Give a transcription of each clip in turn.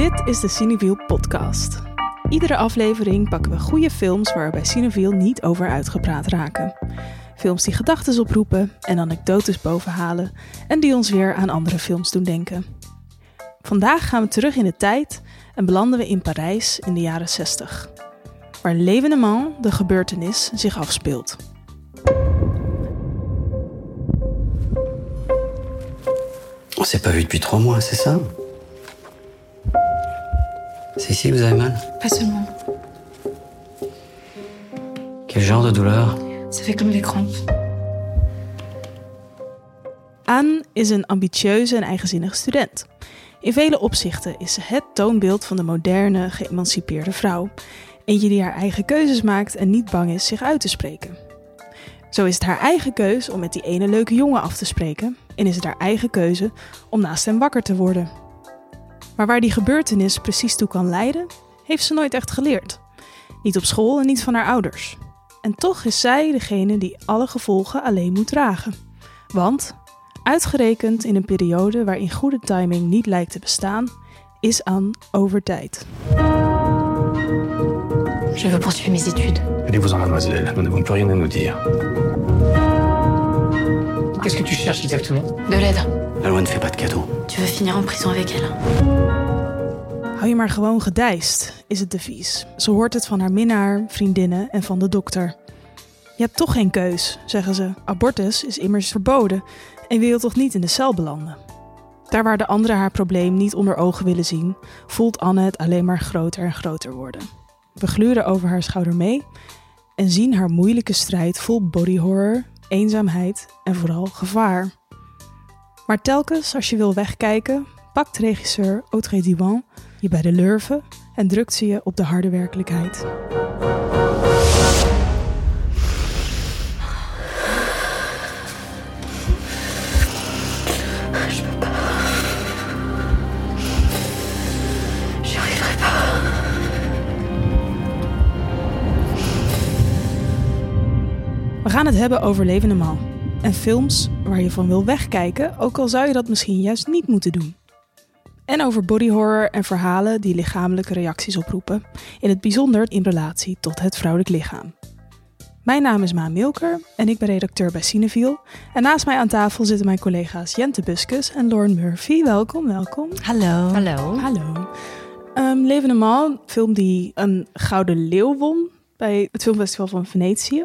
Dit is de Cineviel podcast. Iedere aflevering pakken we goede films waar we bij Cineviel niet over uitgepraat raken. Films die gedachten oproepen en anekdotes bovenhalen en die ons weer aan andere films doen denken. Vandaag gaan we terug in de tijd en belanden we in Parijs in de jaren 60, waar l'evenement, de gebeurtenis, zich afspeelt. On s'est pas vu depuis trois mois, c'est ça C'est ici que vous avez mal Pas seulement. Quel genre de douleur Ça fait comme des crampes. Anne is een ambitieuze en eigenzinnige student. In vele opzichten is ze het toonbeeld van de moderne, geëmancipeerde vrouw. Eentje die haar eigen keuzes maakt en niet bang is zich uit te spreken. Zo is het haar eigen keus om met die ene leuke jongen af te spreken en is het haar eigen keuze om naast hem wakker te worden. Maar waar die gebeurtenis precies toe kan leiden, heeft ze nooit echt geleerd. Niet op school en niet van haar ouders. En toch is zij degene die alle gevolgen alleen moet dragen. Want, uitgerekend in een periode waarin goede timing niet lijkt te bestaan, is Anne over tijd. Je veux poursuivre mes études. Allez-vous-en, mademoiselle. Nous n'avons plus rien à nous dire. Qu'est-ce que tu cherches exactement De l'aide. La loi ne fait pas de cadeaux. Tu veux finir en prison avec elle. Hou je maar gewoon gedijst, is het devies. Ze hoort het van haar minnaar, vriendinnen en van de dokter. Je hebt toch geen keus, zeggen ze. Abortus is immers verboden en wil toch niet in de cel belanden. Daar waar de anderen haar probleem niet onder ogen willen zien, voelt Anne het alleen maar groter en groter worden. We gluren over haar schouder mee en zien haar moeilijke strijd vol body horror, eenzaamheid en vooral gevaar. Maar telkens als je wil wegkijken, pakt regisseur Audrey Diwan je bij de lurven en drukt ze je op de harde werkelijkheid. We gaan het hebben over Levende Man en films waar je van wil wegkijken, ook al zou je dat misschien juist niet moeten doen. En over body horror en verhalen die lichamelijke reacties oproepen, in het bijzonder in relatie tot het vrouwelijk lichaam. Mijn naam is Maan Milker en ik ben redacteur bij Cineviel. En naast mij aan tafel zitten mijn collega's Jente Buskus en Lauren Murphy. Welkom, welkom. Hallo. Hallo. Hallo. Ehm Levende Man, film die een Gouden Leeuw won bij het Filmfestival van Venetië.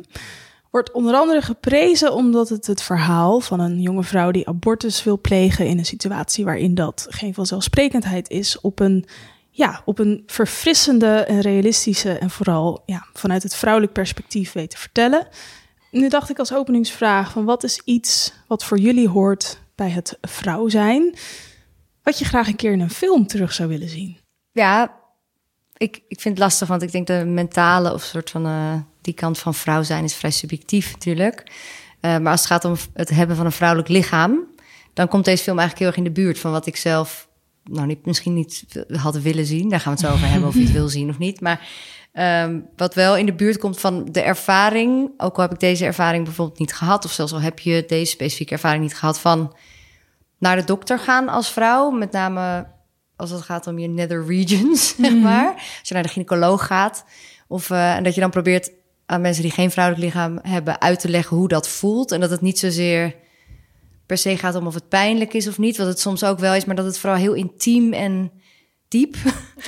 Wordt onder andere geprezen omdat het het verhaal van een jonge vrouw die abortus wil plegen in een situatie waarin dat geen vanzelfsprekendheid is, op een, ja, op een verfrissende en realistische en vooral ja, vanuit het vrouwelijk perspectief weet te vertellen. Nu dacht ik als openingsvraag van wat is iets wat voor jullie hoort bij het vrouw zijn, wat je graag een keer in een film terug zou willen zien? Ja, ik, ik vind het lastig, want ik denk de mentale of soort van eh, die kant van vrouw zijn is vrij subjectief natuurlijk. Eh, maar als het gaat om het hebben van een vrouwelijk lichaam, dan komt deze film eigenlijk heel erg in de buurt van wat ik zelf, nou niet, misschien niet had willen zien. Daar gaan we het zo over hebben of je het wil zien of niet. Maar ehm, wat wel in de buurt komt van de ervaring, ook al heb ik deze ervaring bijvoorbeeld niet gehad, of zelfs al heb je deze specifieke ervaring niet gehad van naar de dokter gaan als vrouw, met name als het gaat om je nether regions, zeg maar. Als je naar de gynaecoloog gaat. Of eh, en dat je dan probeert aan mensen die geen vrouwelijk lichaam hebben uit te leggen hoe dat voelt. En dat het niet zozeer per se gaat om of het pijnlijk is of niet. Wat het soms ook wel is, maar dat het vooral heel intiem en diep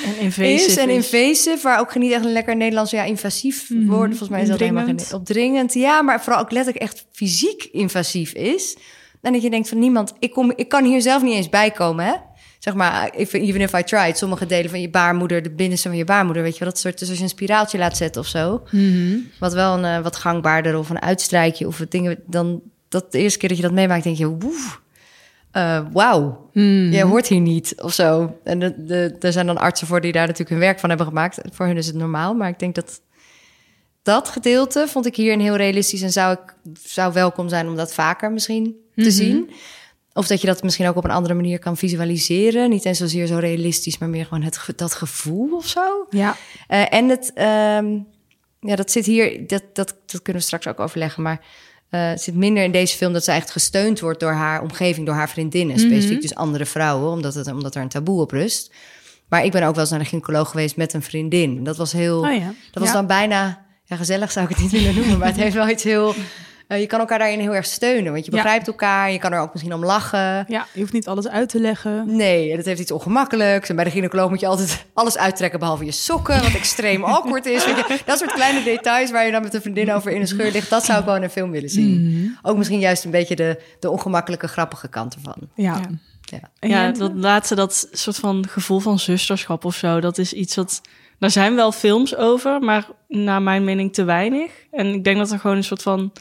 En invasive is. En is. invasive, waar ook niet echt een lekker Nederlands ja, invasief Mhm. woorden. Volgens mij is dat helemaal geen opdringend. Ja, maar vooral ook letterlijk echt fysiek invasief is. En dat je denkt van niemand, ik, kom, ik kan hier zelf niet eens bij komen, hè? Zeg maar, even if I tried, sommige delen van je baarmoeder, de binnenste van je baarmoeder, weet je wel, dat soort, dus als je een spiraaltje laat zetten of zo, Mhm. wat wel een eh, wat gangbaarder of een uitstrijkje of dingen, dan dat de eerste keer dat je dat meemaakt, denk je, woef, eh, wauw, Mhm. jij hoort hier niet of zo. En de, de, er zijn dan artsen voor die daar natuurlijk hun werk van hebben gemaakt. Voor hun is het normaal, maar ik denk dat dat gedeelte vond ik hier een heel realistisch en zou ik zou welkom zijn om dat vaker misschien te zien. Of dat je dat misschien ook op een andere manier kan visualiseren. Niet eens zozeer zo realistisch, maar meer gewoon het, dat gevoel of zo. Ja. Eh, en het, ehm, ja, dat zit hier, dat, dat, dat kunnen we straks ook overleggen. Maar eh, het zit minder in deze film dat ze echt gesteund wordt door haar omgeving, door haar vriendinnen. Specifiek dus andere vrouwen, omdat, het, omdat er een taboe op rust. Maar ik ben ook wel eens naar de gynaecoloog geweest met een vriendin. Dat was heel... Oh ja. Dat was Ja. dan bijna... Ja, gezellig zou ik het niet willen noemen, maar het heeft wel iets heel... eh, je kan elkaar daarin heel erg steunen, want je Ja. begrijpt elkaar. Je kan er ook misschien om lachen. Ja, je hoeft niet alles uit te leggen. Nee, en dat heeft iets ongemakkelijks. En bij de gynaecoloog moet je altijd alles uittrekken behalve je sokken, wat extreem awkward is. Weet je, dat soort kleine details waar je dan met een vriendin over in een scheur ligt, dat zou ik wel in een film willen zien. Ook misschien juist een beetje de, de ongemakkelijke, grappige kant ervan. Ja. Ja. Ja. En ja, dat laatste, dat soort van gevoel van zusterschap of zo, dat is iets wat. Daar zijn wel films over, maar naar mijn mening te weinig. En ik denk dat er gewoon een soort van.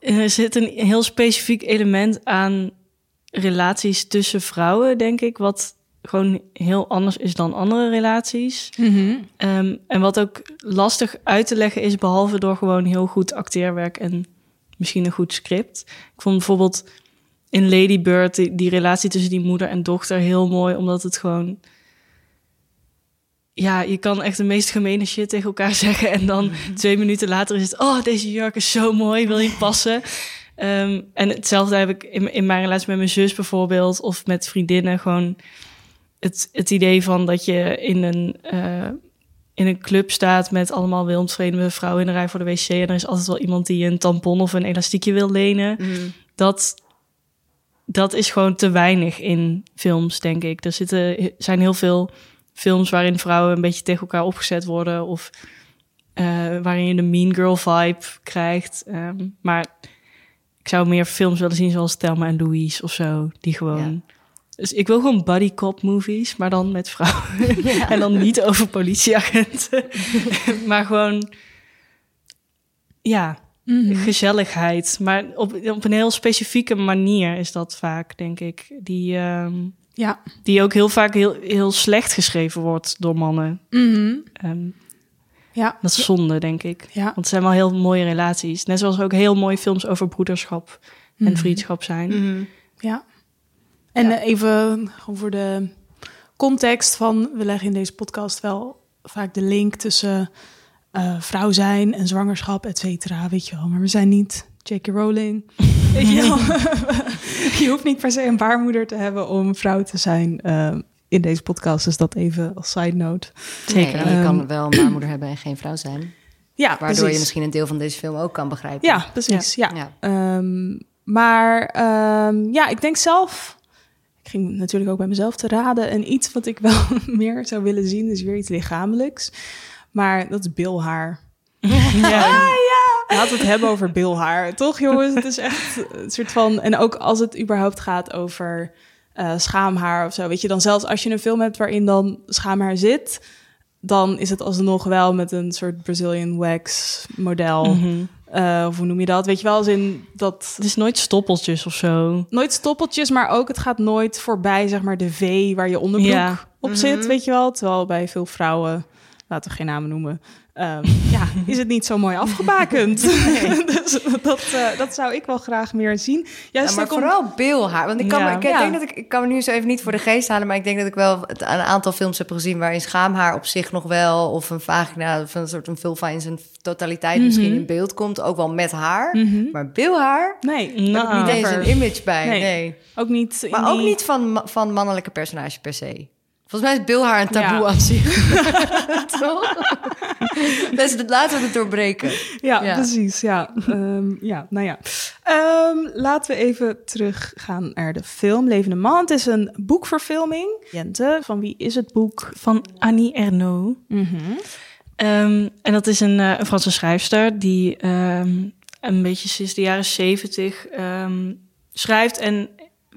Er zit een heel specifiek element aan relaties tussen vrouwen, denk ik, wat gewoon heel anders is dan andere relaties. Mhm. Ehm, en wat ook lastig uit te leggen is, behalve door gewoon heel goed acteerwerk en misschien een goed script. Ik vond bijvoorbeeld in Lady Bird die, die relatie tussen die moeder en dochter heel mooi, omdat het gewoon. Ja, je kan echt de meest gemene shit tegen elkaar zeggen. En dan twee minuten later is het... Oh, deze jurk is zo mooi, wil je passen? Ehm, en hetzelfde heb ik in, in mijn relatie met mijn zus bijvoorbeeld... of met vriendinnen gewoon het, het idee van dat je in een, eh, in een club staat met allemaal wildvreemde vrouwen in de rij voor de wc. En er is altijd wel iemand die een tampon of een elastiekje wil lenen. Dat, dat is gewoon te weinig in films, denk ik. Er zitten, zijn heel veel films waarin vrouwen een beetje tegen elkaar opgezet worden. Of eh, waarin je de mean girl vibe krijgt. Ehm, maar ik zou meer films willen zien zoals Thelma en Louise of zo. Die gewoon... Dus ik wil gewoon buddy cop movies, maar dan met vrouwen. en dan niet over politieagenten. maar gewoon... Ja, gezelligheid. Maar op, op een heel specifieke manier is dat vaak, denk ik. Die, ehm, Ja. die ook heel vaak heel, heel slecht geschreven wordt door mannen. Mhm. Ehm, Ja. dat is zonde, denk ik. Ja. Want het zijn wel heel mooie relaties. Net zoals er ook heel mooie films over broederschap Mhm. en vriendschap zijn. Ja. En eh, even over de context van... We leggen in deze podcast wel vaak de link tussen eh, vrouw zijn en zwangerschap, et cetera. Weet je wel. Maar we zijn niet J.K. Rowling. Je, hoeft niet per se een baarmoeder te hebben om vrouw te zijn eh, in deze podcast. Dus dat even als side note. Zeker. en je Ehm, kan wel een baarmoeder hebben en geen vrouw zijn. Ja, Waardoor precies. je misschien een deel van deze film ook kan begrijpen. Ja, precies. Ja. Ja. Ehm, maar ehm, ja, ik denk zelf. Ik ging natuurlijk ook bij mezelf te raden. En iets wat ik wel meer zou willen zien, is weer iets lichamelijks. Maar dat is bilhaar. Ja. Laten we het hebben over bilhaar. Toch, jongens? Het is echt een soort van. En ook als het überhaupt gaat over eh, schaamhaar of zo. Weet je, dan zelfs als je een film hebt waarin dan schaamhaar zit. Dan is het alsnog wel met een soort Brazilian wax model. Mhm. Eh, of hoe noem je dat? Weet je wel, als in dat Het is nooit stoppeltjes of zo. nooit stoppeltjes, maar ook het gaat nooit voorbij, zeg maar, de V waar je onderbroek Ja. op zit, weet je wel. Terwijl bij veel vrouwen, laten we geen namen noemen, ehm, ja, is het niet zo mooi afgebakend. dus dat, eh, dat zou ik wel graag meer zien. Ja, maar om- vooral bilhaar. Want ik, kan, Ja. me- ik, Ja. denk dat ik, ik kan me nu zo even niet voor de geest halen, maar ik denk dat ik wel het, een aantal films heb gezien waarin schaamhaar op zich nog wel, of een vagina, of een soort een vulva in zijn totaliteit misschien in beeld komt, ook wel met haar. Maar bilhaar, Nee, daar heb ik Nou, niet eens een image bij. Nee. Nee. ook niet. in Maar ook niet van, van mannelijke personages per se. Volgens mij is bilhaar een taboe Ja. aan zich. Toch? Dus laten we het doorbreken. Ja, Ja. precies. Ja, Ehm, ja nou ja. Ehm, laten we even teruggaan naar de film Levende Man. Het is een boekverfilming. Jente, van wie is het boek? Van Annie Ernaux. Ehm, en dat is een, eh, een Franse schrijfster die een beetje sinds de jaren zeventig schrijft. En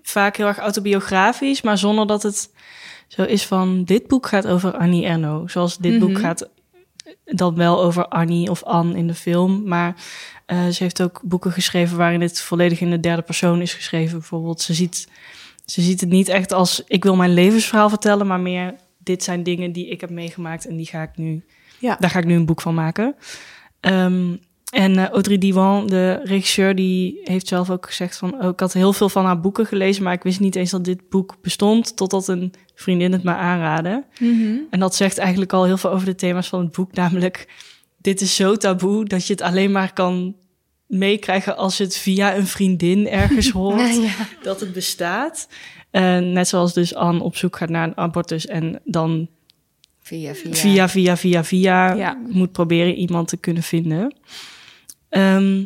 vaak heel erg autobiografisch, maar zonder dat het zo is van... dit boek gaat over Annie Ernaux. Zoals dit boek gaat dan wel over Annie of Anne in de film. Maar eh, ze heeft ook boeken geschreven waarin het volledig in de derde persoon is geschreven. Bijvoorbeeld, ze ziet, ze ziet het niet echt als ik wil mijn levensverhaal vertellen, maar meer dit zijn dingen die ik heb meegemaakt en die ga ik nu, Ja. daar ga ik nu een boek van maken. Ehm, en eh, Audrey Diwan, de regisseur, die heeft zelf ook gezegd van... Oh, ik had heel veel van haar boeken gelezen, maar ik wist niet eens dat dit boek bestond... totdat een vriendin het me aanraadde. En dat zegt eigenlijk al heel veel over de thema's van het boek. Namelijk, dit is zo taboe dat je het alleen maar kan meekrijgen als je het via een vriendin ergens hoort Ja. dat het bestaat. Eh, net zoals dus Anne op zoek gaat naar een abortus en dan Via, via. via, via, via, via Ja. moet proberen iemand te kunnen vinden. Ehm,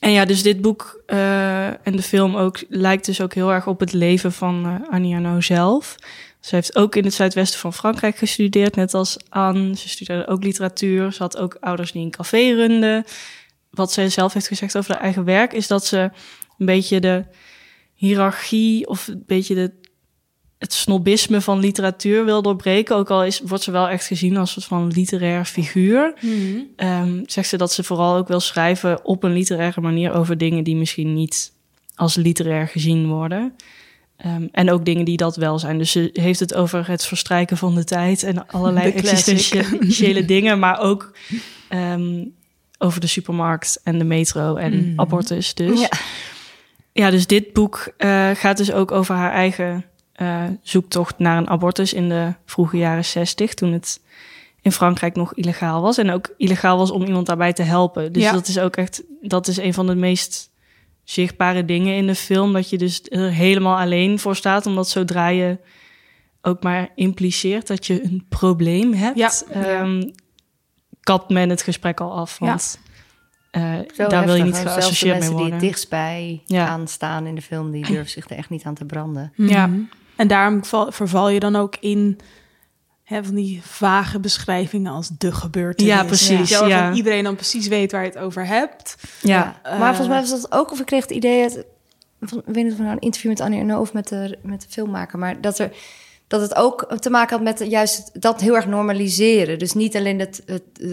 en ja, dus dit boek eh, en de film ook lijkt dus ook heel erg op het leven van eh Annie Arnaud zelf. Ze heeft ook in het zuidwesten van Frankrijk gestudeerd, net als Anne. Ze studeerde ook literatuur. Ze had ook ouders die een café runden. Wat zij zelf heeft gezegd over haar eigen werk, is dat ze een beetje de hiërarchie of een beetje de, het snobisme van literatuur wil doorbreken. Ook al is, wordt ze wel echt gezien als een soort van literair figuur. Ehm, zegt ze dat ze vooral ook wil schrijven op een literaire manier over dingen die misschien niet als literair gezien worden. Ehm, en ook dingen die dat wel zijn. Dus ze heeft het over het verstrijken van de tijd en allerlei De existentiële dingen, maar ook ehm, over de supermarkt en de metro en Mm. abortus. Dus Ja. ja, dus dit boek eh, gaat dus ook over haar eigen eh, zoektocht naar een abortus in de vroege jaren zestig, toen het in Frankrijk nog illegaal was. En ook illegaal was om iemand daarbij te helpen. Dus Ja. dat is ook echt, dat is een van de meest zichtbare dingen in de film. Dat je dus er helemaal alleen voor staat, omdat zodra je ook maar impliceert dat je een probleem hebt, Ja. ehm, kapt men het gesprek al af. Want eh, daar wil je niet hè? Zelfs de geassocieerd mee mensen die worden. het dichtstbij Ja. aan staan in de film, die durven zich er echt niet aan te branden. Ja. Mhm. En daarom val- verval je dan ook in hè, van die vage beschrijvingen als de gebeurtenis. Ja, precies, ja. iedereen dan precies weet waar je het over hebt. Ja. maar volgens mij was dat ook, of ik kreeg het idee, van, ik weet niet of we nou een interview met Annie Ernaux of met de, met de filmmaker, maar dat, er, dat het ook te maken had met juist dat heel erg normaliseren. Dus niet alleen het, het, eh,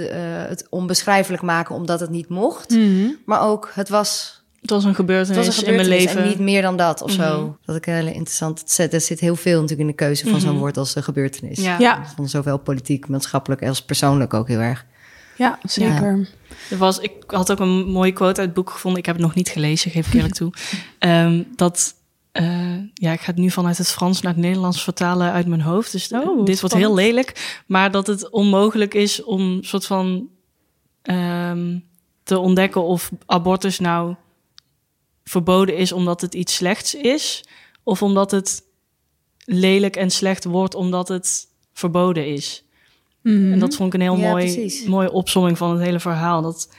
het onbeschrijfelijk maken omdat het niet mocht, maar ook het was Het was een gebeurtenis, was een in mijn leven. en niet meer dan dat of zo. Mhm. Dat ik heel interessant. Het zit, er zit heel veel natuurlijk in de keuze van zo'n Mhm. woord als een gebeurtenis. Ja. Ja, Van zowel politiek, maatschappelijk als persoonlijk ook heel erg. ja zeker. Er was, ik had ook een mooie quote uit het boek gevonden. Ik heb het nog niet gelezen, geef ik eerlijk toe. Ehm, dat, eh, ja, ik ga het nu vanuit het Frans naar het Nederlands vertalen uit mijn hoofd. Dus Oh, dit wordt heel lelijk. Maar dat het onmogelijk is om soort van ehm, te ontdekken of abortus nou verboden is omdat het iets slechts is. Of omdat het lelijk en slecht wordt omdat het verboden is. Mhm. En dat vond ik een heel Ja, mooi, precies. mooie opsomming van het hele verhaal. Dat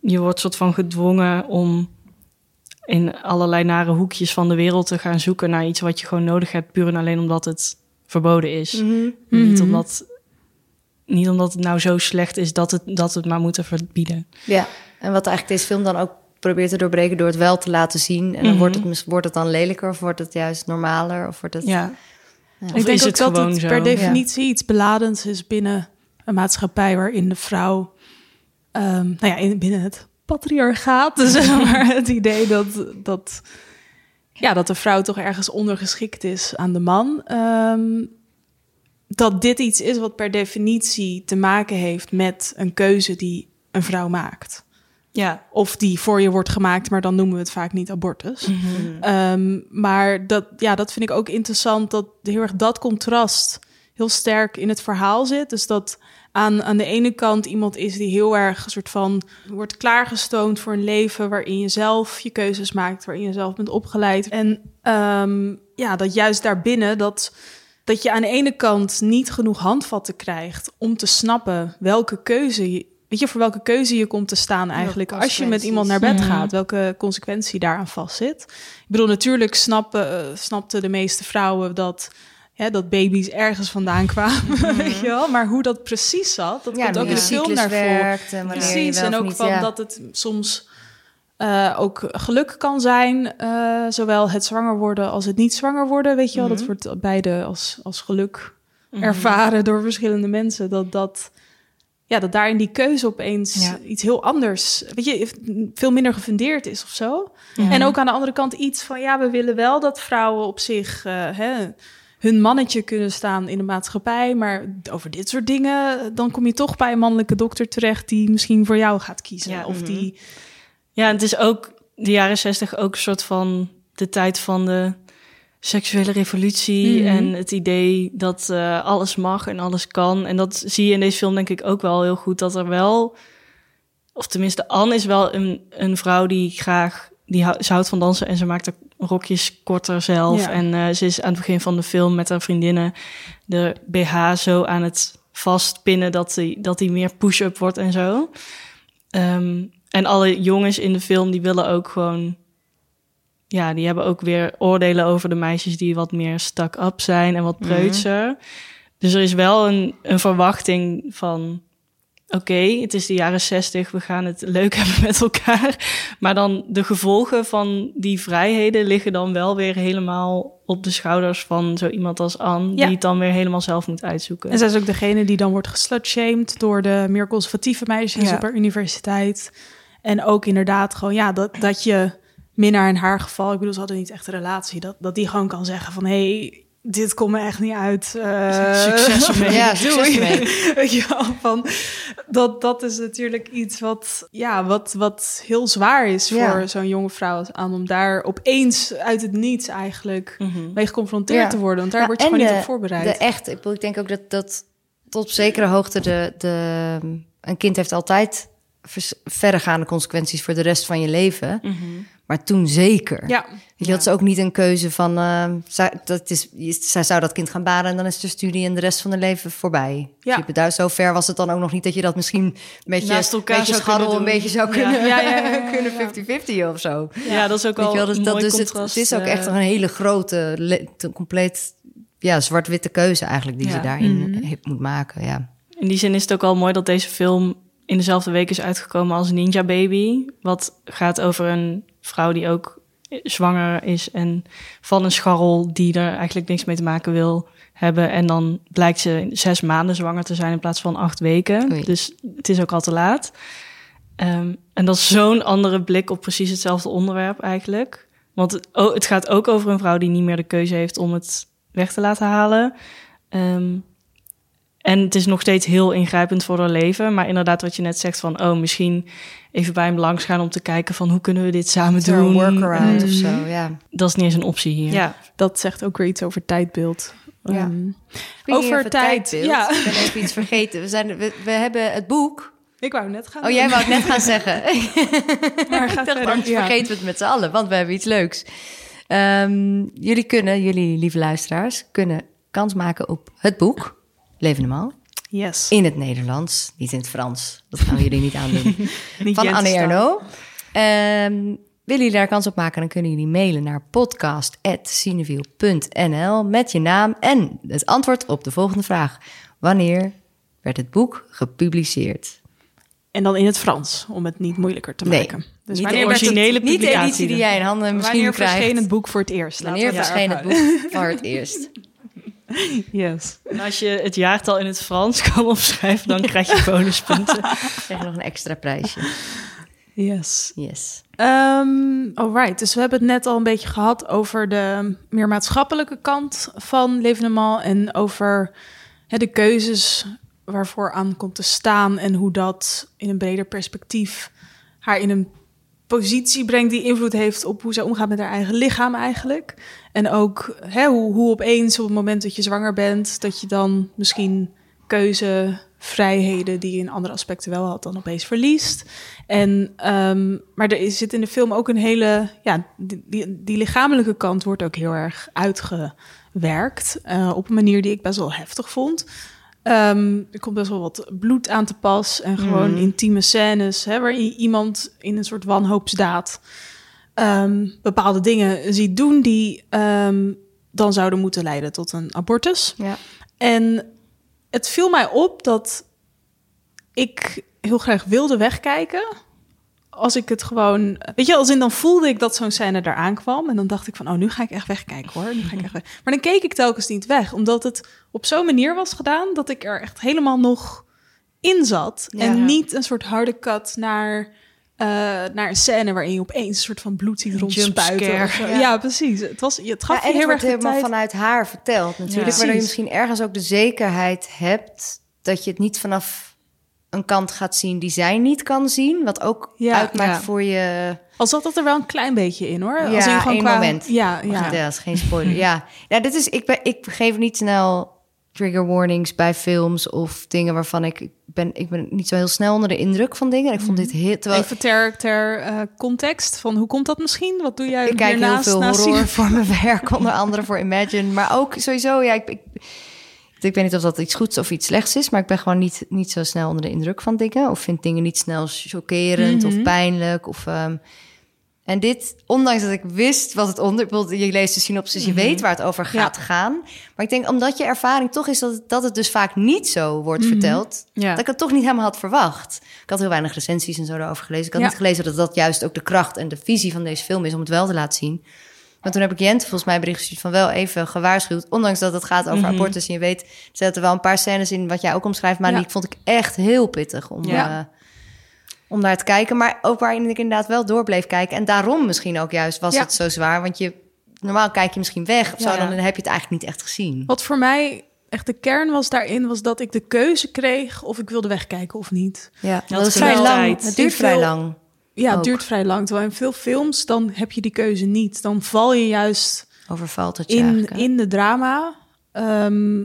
je- wordt soort van gedwongen om in allerlei nare hoekjes van de wereld te gaan zoeken naar iets wat je gewoon nodig hebt, puur en alleen omdat het verboden is. Niet, Mhm. omdat, niet omdat het nou zo slecht is dat het, dat we het maar moeten verbieden. Ja. En wat eigenlijk deze film dan ook probeert te doorbreken door het wel te laten zien. En dan Mhm. wordt, het, mis- wordt het dan lelijker of wordt het juist normaler? Of wordt het... Ja. ik Of denk is ook het dat het zo? per definitie iets beladends is binnen een maatschappij waarin de vrouw, ehm, nou ja, in, binnen het patriarchaat, dus zeg maar het idee dat, dat, ja, dat de vrouw toch ergens ondergeschikt is aan de man. Ehm, dat dit iets is wat per definitie te maken heeft met een keuze die een vrouw maakt. Ja. Of die voor je wordt gemaakt, maar dan noemen we het vaak niet abortus. Mhm. Ehm, maar dat, ja, dat vind ik ook interessant, dat heel erg dat contrast heel sterk in het verhaal zit. Dus dat aan, aan de ene kant iemand is die heel erg een soort van wordt klaargestoomd voor een leven waarin je zelf je keuzes maakt, waarin je zelf bent opgeleid. En ehm, ja, dat juist daarbinnen dat, dat je aan de ene kant niet genoeg handvatten krijgt om te snappen welke keuze. Weet je, voor welke keuze je komt te staan eigenlijk als je met iemand naar bed Mhm. gaat, welke consequentie daaraan vastzit. Ik bedoel, natuurlijk snappen, eh, snapten de meeste vrouwen dat, hè, dat baby's ergens vandaan kwamen, weet je wel. Maar hoe dat precies zat, dat Ja, komt ook in de film naar voren. Precies, en ook niet, van ja. dat het soms eh, ook geluk kan zijn. eh, zowel het zwanger worden als het niet zwanger worden, weet je wel. Dat wordt beide als, als geluk ervaren door verschillende mensen. Dat dat... Ja, dat daarin die keuze opeens Ja. iets heel anders, weet je, veel minder gefundeerd is of zo. En ook aan de andere kant iets van, ja, we willen wel dat vrouwen op zich eh, hè, hun mannetje kunnen staan in de maatschappij. Maar over dit soort dingen, dan kom je toch bij een mannelijke dokter terecht die misschien voor jou gaat kiezen. Ja. Of die, Ja, en het is ook de jaren zestig ook een soort van de tijd van de seksuele revolutie Mhm. en het idee dat eh, alles mag en alles kan. En dat zie je in deze film denk ik ook wel heel goed, dat er wel of tenminste, Anne is wel een, een vrouw die graag, die hou- ze houdt van dansen en ze maakt de rokjes korter zelf. Ja. En eh, ze is aan het begin van de film met haar vriendinnen de BH zo aan het vastpinnen dat die, dat die meer push-up wordt en zo. Ehm, en alle jongens in de film die willen ook gewoon ja, die hebben ook weer oordelen over de meisjes die wat meer stuck-up zijn en wat preutser. Dus er is wel een, een verwachting van... Oké, het is de jaren zestig, we gaan het leuk hebben met elkaar. Maar dan de gevolgen van die vrijheden liggen dan wel weer helemaal op de schouders van zo iemand als Anne... Ja. die het dan weer helemaal zelf moet uitzoeken. En zij is ook degene die dan wordt geslutshamed door de meer conservatieve meisjes Ja. op haar universiteit. En ook inderdaad gewoon, ja, dat, dat je minnaar in haar geval, ik bedoel, ze hadden niet echt een relatie, dat, dat die gewoon kan zeggen van, hé, hey, dit komt me echt niet uit. eh, Succes ermee. Ja, succes ermee. Weet je wel, van, dat, dat is natuurlijk iets wat, ja, wat, wat heel zwaar is Ja. voor zo'n jonge vrouw als aan om daar opeens uit het niets eigenlijk Mhm. mee geconfronteerd Ja. te worden. Want daar Ja, word je gewoon niet op voorbereid. De echt, ik, bedoel, ik denk ook dat, dat tot op zekere hoogte de, de, een kind heeft altijd verregaande consequenties voor de rest van je leven. Maar toen zeker. ja, je, dat is ook niet een keuze van, eh, zij, dat is, zij zou dat kind gaan baden en dan is de studie en de rest van haar leven voorbij. Ja. Ja. Daar, zo ver was het dan ook nog niet dat je dat misschien met je, Naast elkaar met je kunnen een beetje zou kunnen, Ja, ja, kunnen 50-50 of zo. Ja, dat is ook al wel, dus, een dat, mooi dus het, contrast. het is ook eh, echt een hele grote, le- te- compleet ja, zwart-witte keuze eigenlijk die ze daarin Mhm. he- moet maken. Ja. In die zin is het ook al mooi dat deze film in dezelfde week is uitgekomen als Ninja Baby. Wat gaat over een vrouw die ook zwanger is en van een scharrel die er eigenlijk niks mee te maken wil hebben. En dan blijkt ze zes maanden zwanger te zijn in plaats van acht weken. Oei. Dus het is ook al te laat. Ehm, en dat is zo'n andere blik op precies hetzelfde onderwerp eigenlijk. Want het, oh, het gaat ook over een vrouw die niet meer de keuze heeft om het weg te laten halen. Ehm, en het is nog steeds heel ingrijpend voor haar leven. Maar inderdaad, wat je net zegt van... oh, misschien even bij hem langs gaan om te kijken van... hoe kunnen we dit samen doen? een workaround of Mhm. zo, ja. Dat is niet eens een optie hier. Ja, dat zegt ook weer iets over tijdbeeld. Ja. Ehm, Over tijd, tijdbeeld, ja. Ik ben even iets vergeten. We, zijn, we, we hebben het boek. ik wou net gaan. Oh, jij wou het net gaan zeggen. Maar verder. anders Ja. vergeten we het met z'n allen, want we hebben iets leuks. Ehm, jullie kunnen, jullie lieve luisteraars, kunnen kans maken op het boek Leven normaal. Yes. In het Nederlands, niet in het Frans. Dat gaan we jullie niet aandoen. Niet Van Anne. Erno. Ehm, willen jullie daar kans op maken, dan kunnen jullie mailen naar podcast.cineviel.nl met je naam en het antwoord op de volgende vraag. Wanneer werd het boek gepubliceerd? En dan in het Frans, om het niet moeilijker te Nee, maken. Dus niet wanneer de werd het- originele Niet de editie publicatie die jij in handen misschien Wanneer krijgt. verscheen het boek voor het eerst? Laten Wanneer verscheen het boek voor het eerst? Yes. En als je het jaartal in het Frans kan opschrijven... dan krijg je bonuspunten. Krijg je nog een extra prijsje. Yes. Yes. Um, alright, dus we hebben het net al een beetje gehad over de meer maatschappelijke kant van Levenement en over hè, de keuzes waarvoor aan komt te staan en hoe dat in een breder perspectief haar in een positie brengt die invloed heeft op hoe zij omgaat met haar eigen lichaam eigenlijk. En ook hè, hoe, hoe opeens op het moment dat je zwanger bent, dat je dan misschien keuzevrijheden die je in andere aspecten wel had, dan opeens verliest. En, ehm, maar er zit in de film ook een hele, ja, die, die, die lichamelijke kant wordt ook heel erg uitgewerkt. eh, op een manier die ik best wel heftig vond. Ehm, er komt best wel wat bloed aan te pas en gewoon intieme scènes hè, waarin je iemand in een soort wanhoopsdaad ehm, bepaalde dingen ziet doen die ehm, dan zouden moeten leiden tot een abortus. Ja. En het viel mij op dat ik heel graag wilde wegkijken. Als ik het gewoon... Weet je, als in dan voelde ik dat zo'n scène eraan kwam. En dan dacht ik van, oh, nu ga ik echt wegkijken hoor. Nu ga ik echt weg. Maar dan keek ik telkens niet weg. Omdat het op zo'n manier was gedaan... dat ik er echt helemaal nog in zat. Ja. En niet een soort harde cut naar... eh, naar een scène waarin je opeens een soort van bloed ziet rondspuiten. Ja. Ja. precies. Het, was, het gaf Ja, en heel erg helemaal tijd. vanuit haar verteld natuurlijk. Ja. Waardoor je misschien ergens ook de zekerheid hebt... dat je het niet vanaf een kant gaat zien die zij niet kan zien. Wat ook Ja, uitmaakt ja. voor je... Al zat dat er wel een klein beetje in hoor. Ja, Als in gewoon qua... moment. Ja, Ja. dat is geen spoiler. ja. ja, dit is... Ik, ben, ik geef niet snel trigger warnings bij films of dingen waarvan ik ik ben ik ben niet zo heel snel onder de indruk van dingen. Ik vond dit heel terwijl Even ter, ter eh, context van hoe komt dat misschien? Wat doe jij ik kijk heel veel horror zien? voor mijn werk, onder andere voor Imagine, maar ook sowieso ja, ik, ik ik weet niet of dat iets goeds of iets slechts is, maar ik ben gewoon niet, niet zo snel onder de indruk van dingen. Of vind dingen niet snel chockerend Mhm. of pijnlijk. Of, ehm, en dit, ondanks dat ik wist wat het onder... Je leest de synopsis, je weet waar het over gaat gaan. Maar ik denk, omdat je ervaring toch is dat het, dat het dus vaak niet zo wordt verteld... Ja. dat ik het toch niet helemaal had verwacht. Ik had heel weinig recensies en zo daarover gelezen. Ik had Ja. niet gelezen dat dat juist ook de kracht en de visie van deze film is... om het wel te laten zien. Maar toen heb ik Jente volgens mij bericht gestuurd van wel even gewaarschuwd. Ondanks dat het gaat over abortus. En je weet, er zaten wel een paar scènes in wat jij ook omschrijft. Maar Ja. die vond ik echt heel pittig om, Ja. eh, om naar te kijken. Maar ook waarin ik inderdaad wel door bleef kijken. En daarom misschien ook juist was Ja. het zo zwaar. Want je, normaal kijk je misschien weg of zo. Ja. Dan heb je het eigenlijk niet echt gezien. Wat voor mij echt de kern was daarin, was dat ik de keuze kreeg of ik wilde wegkijken of niet. Ja, had dat is vrij lang. Het duurt vrij veel- lang. Ja, het Ook. duurt vrij lang. Terwijl in veel films, dan heb je die keuze niet. Dan val je juist Overvalt het je in, in de drama. ehm,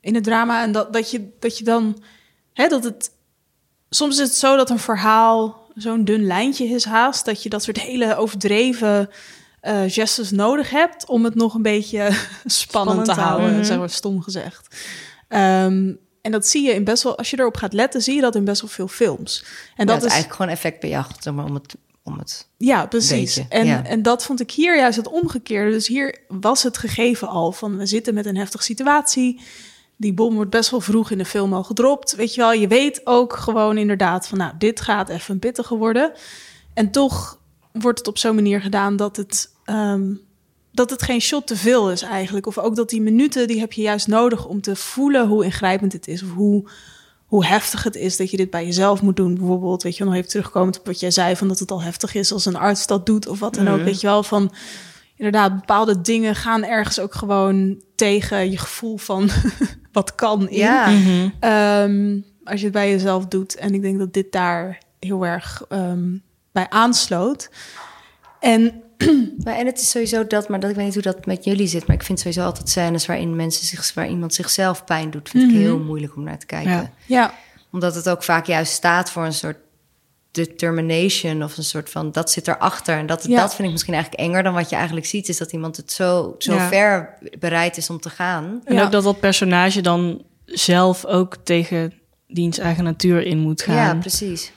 in het drama. En dat, dat, je, dat je dan... Hè, dat het, soms is het zo dat een verhaal zo'n dun lijntje is haast... dat je dat soort hele overdreven eh gestes nodig hebt... om het nog een beetje spannend, Spannend te houden, zeg maar stom gezegd. Ehm, en dat zie je in best wel... Als je erop gaat letten, zie je dat in best wel veel films. En Ja, dat het is eigenlijk gewoon effectbejacht. Zeg maar, om het, om het ja, precies. Beetje, en, ja. en dat vond ik hier juist het omgekeerde. Dus hier was het gegeven al van we zitten met een heftige situatie. Die bom wordt best wel vroeg in de film al gedropt. Weet je wel, je weet ook gewoon inderdaad van nou, dit gaat even pittiger worden. En toch wordt het op zo'n manier gedaan dat het, ehm, dat het geen shot te veel is eigenlijk. Of ook dat die minuten, die heb je juist nodig om te voelen hoe ingrijpend het is. Of hoe, hoe heftig het is dat je dit bij jezelf moet doen. Bijvoorbeeld, weet je nog even terugkomend op wat jij zei... van dat het al heftig is als een arts dat doet of wat dan ook. Weet je wel, van inderdaad, bepaalde dingen gaan ergens ook gewoon tegen je gevoel van wat kan in. Ja. Mhm. Ehm, als je het bij jezelf doet. En ik denk dat dit daar heel erg ehm, bij aansloot. En Maar, en het is sowieso dat, maar dat, ik weet niet hoe dat met jullie zit, maar ik vind sowieso altijd scènes waarin mensen zich, waar iemand zichzelf pijn doet, vind ik heel moeilijk om naar te kijken. Ja. ja, Omdat het ook vaak juist staat voor een soort determination of een soort van dat zit erachter. En dat, Ja. dat vind ik misschien eigenlijk enger dan wat je eigenlijk ziet, is dat iemand het zo, zo Ja. ver bereid is om te gaan. En Ja. ook dat dat personage dan zelf ook tegen diens eigen natuur in moet gaan. Ja, precies.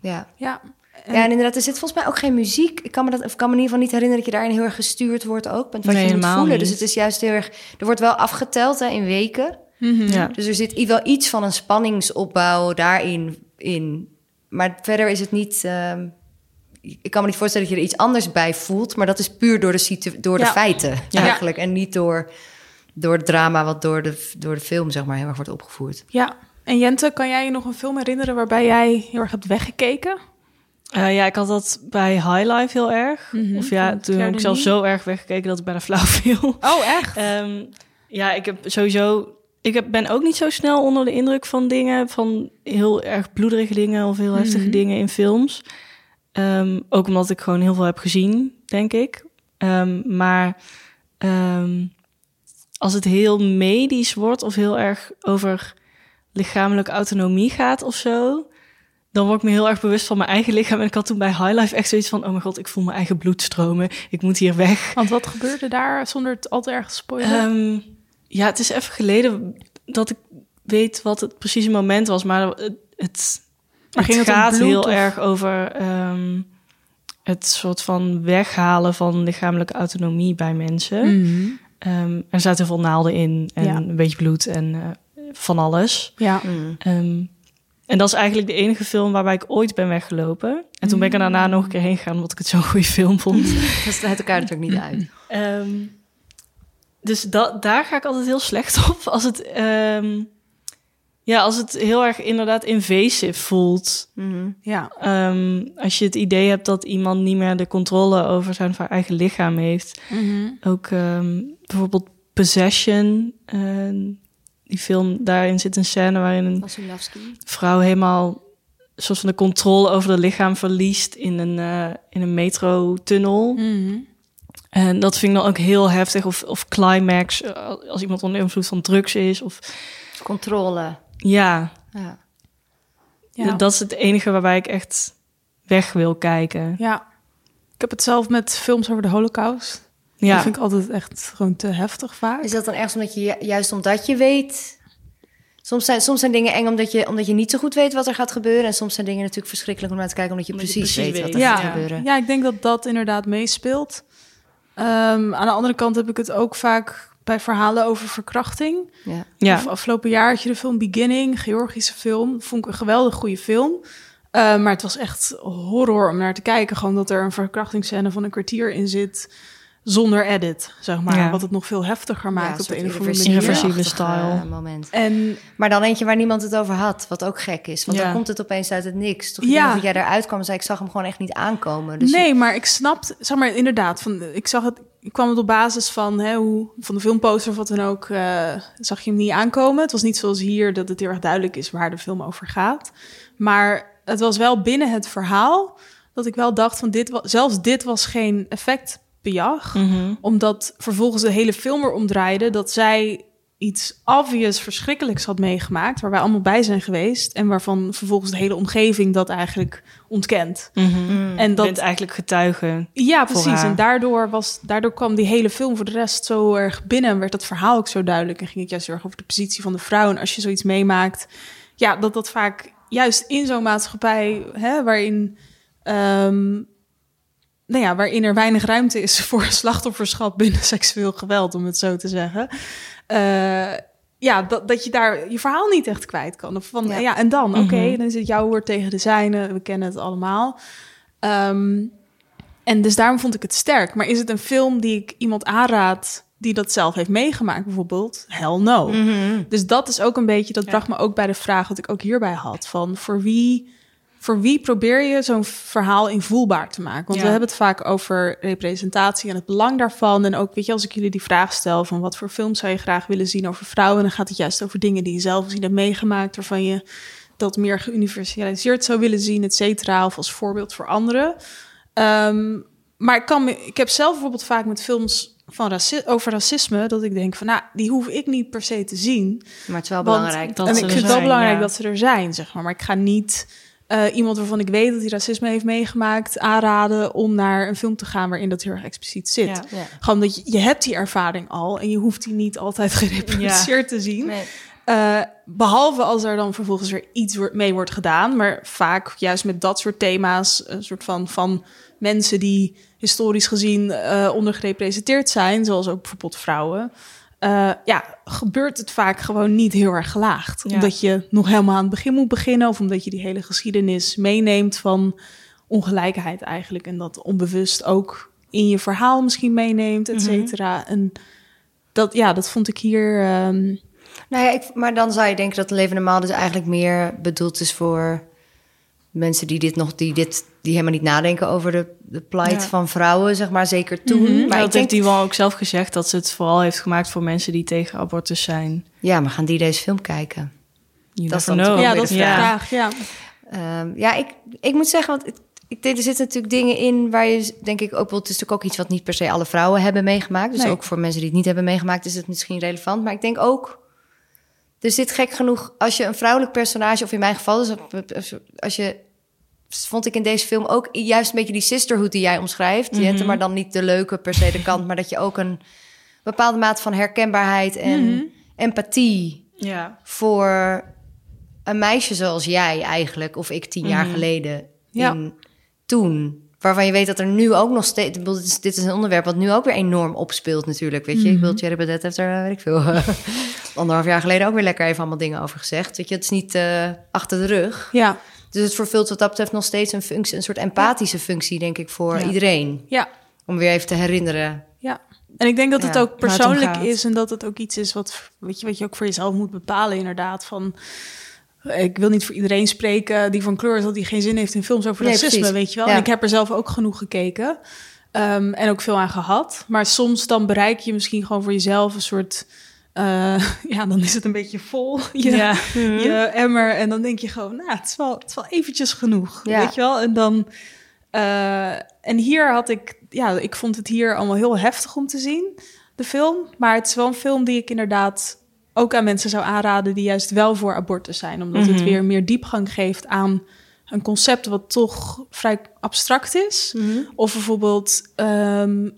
Ja. ja. Ja, en inderdaad, er zit volgens mij ook geen muziek. Ik kan me dat, of ik kan me in ieder geval niet herinneren dat je daarin heel erg gestuurd wordt ook. Met wat Nee, je moet helemaal voelen. niet. Dus het is juist heel erg. Er wordt wel afgeteld hè, in weken. Ja. Dus er zit wel iets van een spanningsopbouw daarin in. Maar verder is het niet. ehm, ik kan me niet voorstellen dat je er iets anders bij voelt. Maar dat is puur door de, situ- door de Ja. feiten Ja. eigenlijk. En niet door, door het drama wat door de, door de film zeg maar, heel erg wordt opgevoerd. ja. En Jente, kan jij je nog een film herinneren waarbij jij heel erg hebt weggekeken? Eh, ja, ik had dat bij High Life heel erg. Mhm, Of ja, toen heb ik zelf zo erg weggekeken dat ik bijna flauw viel. Oh, echt? Ehm, ja, ik heb sowieso. Ik heb, ben ook niet zo snel onder de indruk van dingen, van heel erg bloederige dingen of heel heftige Mhm. dingen in films. Ehm, ook omdat ik gewoon heel veel heb gezien, denk ik. Ehm, maar als het heel medisch wordt of heel erg over lichamelijke autonomie gaat of zo, dan word ik me heel erg bewust van mijn eigen lichaam. En ik had toen bij High Life echt zoiets van: oh mijn god, ik voel mijn eigen bloed stromen. Ik moet hier weg. Want wat gebeurde daar zonder het al te erg te spoilen? Ehm, ja, het is even geleden dat ik weet wat het precieze moment was, maar het, het, Maar ging het gaat bloed heel of- erg over ehm, het soort van weghalen van lichamelijke autonomie bij mensen. Mhm. Ehm, er zaten heel veel naalden in en Ja. een beetje bloed en eh, van alles. Ja. Ehm, en dat is eigenlijk de enige film waarbij ik ooit ben weggelopen. En toen ben ik er daarna Mm. nog een keer heen gegaan, omdat ik het zo'n goede film vond. Dat sluit elkaar natuurlijk niet uit. Ehm, dus dat, daar ga ik altijd heel slecht op. Als het, ehm, ja, als het heel erg inderdaad invasive voelt. Mhm. Ja. Ehm, als je het idee hebt dat iemand niet meer de controle over zijn eigen lichaam heeft. Mhm. Ook bijvoorbeeld Possession. ehm, die film, daarin zit een scène waarin een vrouw helemaal een soort van de controle over het lichaam verliest in een, eh, in een metrotunnel. Mhm. En dat vind ik dan ook heel heftig. Of, of climax, eh, als iemand onder invloed van drugs is. Of Controle. ja, Ja. Ja. dat is het enige waarbij ik echt weg wil kijken. ja. Ik heb het zelf met films over de holocaust. Dat Ja, vind ik altijd echt gewoon te heftig vaak. Is dat dan ergens omdat je ju- juist omdat je weet? Soms zijn, soms zijn dingen eng omdat je, omdat je niet zo goed weet wat er gaat gebeuren. En soms zijn dingen natuurlijk verschrikkelijk om naar te kijken omdat je Omdat je precies, weet, wat er Ja. gaat gebeuren. Ja, ik denk dat dat inderdaad meespeelt. Ehm, aan de andere kant heb ik het ook vaak bij verhalen over verkrachting. Ja. ja. Of afgelopen jaar had je de film Beginning, Georgische film. Vond ik een geweldig goede film. Eh, maar het was echt horror om naar te kijken. Gewoon dat er een verkrachtingsscène van een kwartier in zit. Zonder edit, zeg maar. Ja. Wat het nog veel heftiger maakt op de een of andere manier. Irreversibele style. moment. En Maar dan eentje waar niemand het over had, wat ook gek is. Want Ja. dan komt het opeens uit het niks. Toch? Ja. Ja. Dat jij eruit kwam en zei, ik zag hem gewoon echt niet aankomen. Dus nee, maar ik snap, zeg maar inderdaad, van, ik zag het, ik kwam het op basis van, hè, hoe, van de filmposter of wat dan ook, eh, zag je hem niet aankomen. Het was niet zoals hier dat het heel erg duidelijk is waar de film over gaat. Maar het was wel binnen het verhaal dat ik wel dacht van dit, wa- zelfs dit was geen effectbejag. Mhm. Omdat vervolgens de hele film erom draaide dat zij iets obvious verschrikkelijks had meegemaakt, waar wij allemaal bij zijn geweest en waarvan vervolgens de hele omgeving dat eigenlijk ontkent. Mhm. En Je dat bent eigenlijk getuige. ja, precies. En daardoor, was, daardoor kwam die hele film voor de rest zo erg binnen. En werd dat verhaal ook zo duidelijk. En ging het juist heel erg over de positie van de vrouw. En als je zoiets meemaakt, ja, dat dat vaak juist in zo'n maatschappij, hè, waarin, ehm, nou ja, waarin er weinig ruimte is voor slachtofferschap binnen seksueel geweld, om het zo te zeggen. eh, ja, dat, dat je daar je verhaal niet echt kwijt kan. Of van, ja. Ja. en dan, oké, Mhm. dan is het jouw woord tegen de zijne. We kennen het allemaal. Ehm, en dus daarom vond ik het sterk. Maar is het een film die ik iemand aanraad die dat zelf heeft meegemaakt, bijvoorbeeld? Hell no. Mhm. Dus dat is ook een beetje, dat bracht me ook bij de vraag wat ik ook hierbij had. Van voor wie, voor wie probeer je zo'n verhaal invoelbaar te maken? Want Ja. we hebben het vaak over representatie en het belang daarvan. En ook, weet je, als ik jullie die vraag stel van wat voor film zou je graag willen zien over vrouwen, dan gaat het juist over dingen die je zelf misschien hebt meegemaakt, waarvan je dat meer geuniversaliseerd zou willen zien, et cetera, of als voorbeeld voor anderen. Ehm, maar ik, kan ik heb zelf bijvoorbeeld vaak met films van raci over racisme, dat ik denk van, nou, die hoef ik niet per se te zien. Maar het is wel Want- belangrijk. dat en ze ik er vind het wel zijn, belangrijk ja. dat ze er zijn, zeg maar. Maar ik ga niet eh, iemand waarvan ik weet dat hij racisme heeft meegemaakt aanraden om naar een film te gaan waarin dat heel erg expliciet zit. Ja. Ja. Gewoon dat je, je hebt die ervaring al en je hoeft die niet altijd gereproduceerd te zien. Nee. Eh, behalve als er dan vervolgens weer iets mee wordt gedaan. Maar vaak juist met dat soort thema's, een soort van, van mensen die historisch gezien eh ondergerepresenteerd zijn, zoals ook bijvoorbeeld vrouwen. Eh, ja, gebeurt het vaak gewoon niet heel erg gelaagd. Ja. Omdat je nog helemaal aan het begin moet beginnen, of omdat je die hele geschiedenis meeneemt van ongelijkheid eigenlijk. En dat onbewust ook in je verhaal misschien meeneemt, et cetera. En dat, ja, dat vond ik hier. ehm, Nou ja, ik, maar dan zou je denken dat de levende maal dus eigenlijk meer bedoeld is voor mensen die dit nog, die dit, die helemaal niet nadenken over de, de plight Ja. van vrouwen, zeg maar, zeker toen. Maar Maar dat ik heeft denk, die wel ook zelf gezegd dat ze het vooral heeft gemaakt voor mensen die tegen abortus zijn. ja, maar gaan die deze film kijken? You Dat is never dan know. ja, dat is de ja. vraag. Ja. Ehm, ja, ik, ik moet zeggen, want ik, ik denk, er zitten natuurlijk dingen in waar je, denk ik, ook wel, het is natuurlijk ook iets wat niet per se alle vrouwen hebben meegemaakt. Dus Nee. ook voor mensen die het niet hebben meegemaakt, is het misschien relevant. Maar ik denk ook, er zit gek genoeg, als je een vrouwelijk personage, of in mijn geval, dus als- je, vond ik in deze film ook juist een beetje die sisterhood die jij omschrijft. Er maar dan niet de leuke per se de kant, maar dat je ook een bepaalde mate van herkenbaarheid en empathie Ja. voor een meisje zoals jij eigenlijk, of ik tien jaar geleden, Ja. in, toen. Waarvan je weet dat er nu ook nog steeds... Dit is, dit is een onderwerp wat nu ook weer enorm opspeelt natuurlijk. Weet je, ik bedoel, Thierry Baudet heeft er, eh, weet ik veel... anderhalf jaar geleden ook weer lekker even allemaal dingen over gezegd. Weet je, het is niet eh, achter de rug. Ja. Dus het vervult wat dat betreft nog steeds een functie... een soort empathische functie, denk ik, voor Ja. iedereen. ja, Om weer even te herinneren. ja. En ik denk dat het Ja, ook het persoonlijk is en dat het ook iets is wat, weet je, wat je ook voor jezelf moet bepalen, inderdaad. Van, ik wil niet voor iedereen spreken die van kleur is dat hij geen zin heeft in films over Nee, racisme, precies. weet je wel. Ja. En ik heb er zelf ook genoeg gekeken ehm, en ook veel aan gehad. Maar soms dan bereik je misschien gewoon voor jezelf een soort, eh, ja, dan is het een beetje vol, je, Ja. je emmer. En dan denk je gewoon, nou, het is wel, het is wel eventjes genoeg, Ja. weet je wel. En dan Eh, en hier had ik, ja, ik vond het hier allemaal heel heftig om te zien, de film. Maar het is wel een film die ik inderdaad ook aan mensen zou aanraden die juist wel voor abortus zijn. Omdat het Mhm. weer meer diepgang geeft aan een concept wat toch vrij abstract is. Of bijvoorbeeld, ehm,